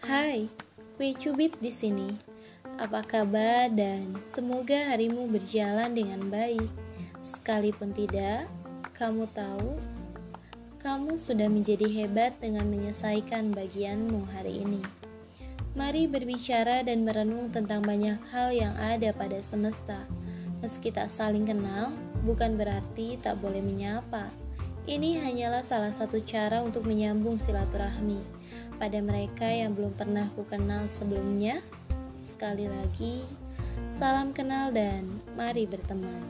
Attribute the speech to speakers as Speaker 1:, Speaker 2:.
Speaker 1: Hai, kue cubit di sini. Apa kabar dan semoga harimu berjalan dengan baik. Sekalipun tidak, kamu tahu kamu sudah menjadi hebat dengan menyelesaikan bagianmu hari ini. Mari berbicara dan merenung tentang banyak hal yang ada pada semesta. Meski tak saling kenal, bukan berarti tak boleh menyapa. Ini hanyalah salah satu cara untuk menyambung silaturahmi pada mereka yang belum pernah ku kenal sebelumnya. Sekali lagi, salam kenal dan mari berteman.